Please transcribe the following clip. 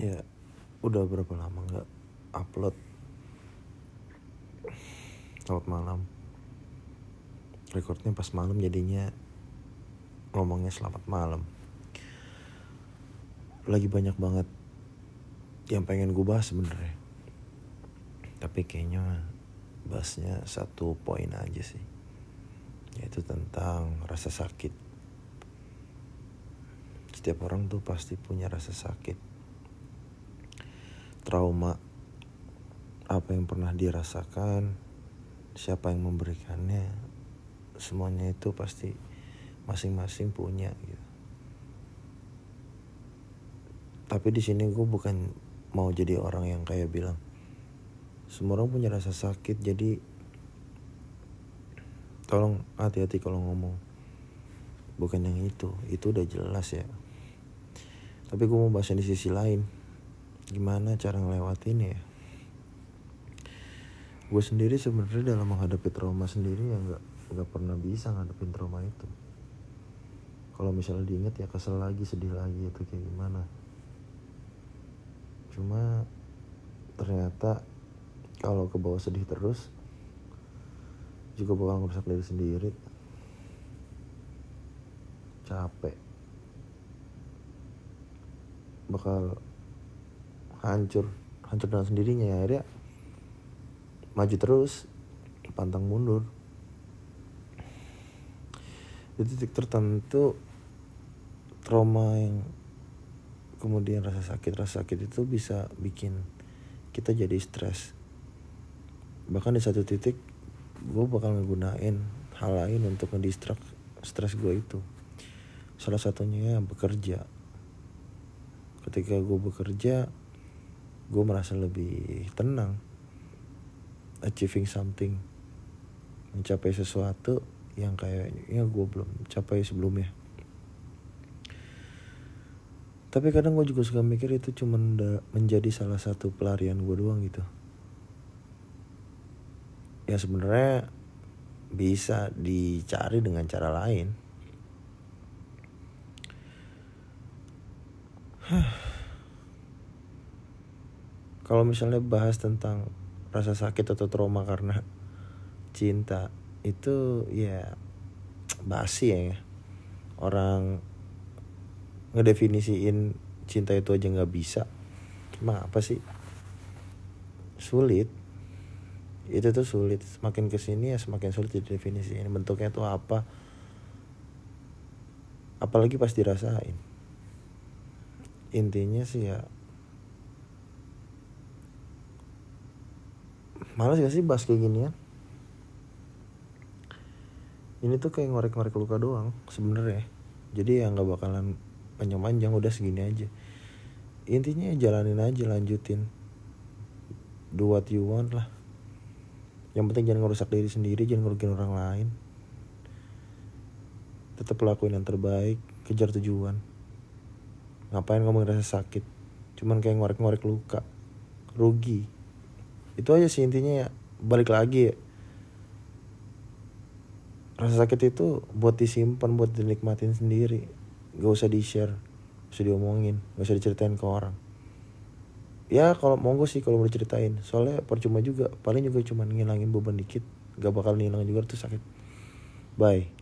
ya udah berapa lama nggak upload? Selamat malam. Recordnya pas malam jadinya ngomongnya selamat malam. Lagi banyak banget yang pengen gue bahas sebenarnya. Tapi kayaknya bahasnya satu poin aja sih. Yaitu tentang rasa sakit. Setiap orang tuh pasti punya rasa sakit trauma apa yang pernah dirasakan siapa yang memberikannya semuanya itu pasti masing-masing punya gitu. Tapi di sini gue bukan mau jadi orang yang kayak bilang semua orang punya rasa sakit jadi tolong hati-hati kalau ngomong. Bukan yang itu itu udah jelas ya. Tapi gue mau bahas di sisi lain gimana cara ngelewatin ya? Gue sendiri sebenarnya dalam menghadapi trauma sendiri ya nggak nggak pernah bisa ngadepin trauma itu. Kalau misalnya diinget ya kesel lagi sedih lagi itu kayak gimana. Cuma ternyata kalau ke bawah sedih terus juga bakal ngerusak diri sendiri. Capek. Bakal hancur hancur dengan sendirinya ya. Akhirnya maju terus pantang mundur. Di titik tertentu trauma yang kemudian rasa sakit rasa sakit itu bisa bikin kita jadi stres. Bahkan di satu titik gue bakal ngegunain hal lain untuk ngedistrak stres gue itu. Salah satunya bekerja. Ketika gue bekerja gue merasa lebih tenang achieving something mencapai sesuatu yang kayaknya gue belum capai sebelumnya. Tapi kadang gue juga suka mikir itu cuma menjadi salah satu pelarian gue doang gitu. Ya sebenarnya bisa dicari dengan cara lain kalau misalnya bahas tentang rasa sakit atau trauma karena cinta itu ya basi ya. Orang ngedefinisiin cinta itu aja nggak bisa. Emang apa sih? Sulit. Itu tuh sulit. Semakin ke sini ya semakin sulit didefinisiin bentuknya tuh apa. Apalagi pas dirasain. Intinya sih ya Malas gak sih bahas kayak gini ya? Ini tuh kayak ngorek-ngorek luka doang sebenarnya. Jadi ya nggak bakalan panjang-panjang udah segini aja. Intinya jalanin aja lanjutin. Do what you want lah. Yang penting jangan ngerusak diri sendiri, jangan ngerugiin orang lain. Tetap lakuin yang terbaik, kejar tujuan. Ngapain kamu ngerasa sakit? Cuman kayak ngorek-ngorek luka. Rugi itu aja sih intinya ya. Balik lagi ya. Rasa sakit itu buat disimpan buat dinikmatin sendiri. Gak usah di share gak usah diomongin gak usah diceritain ke orang. Ya kalau monggo sih kalau mau diceritain. Soalnya percuma juga. Paling juga cuma ngilangin beban dikit. Gak bakal ngilang juga tuh sakit. Bye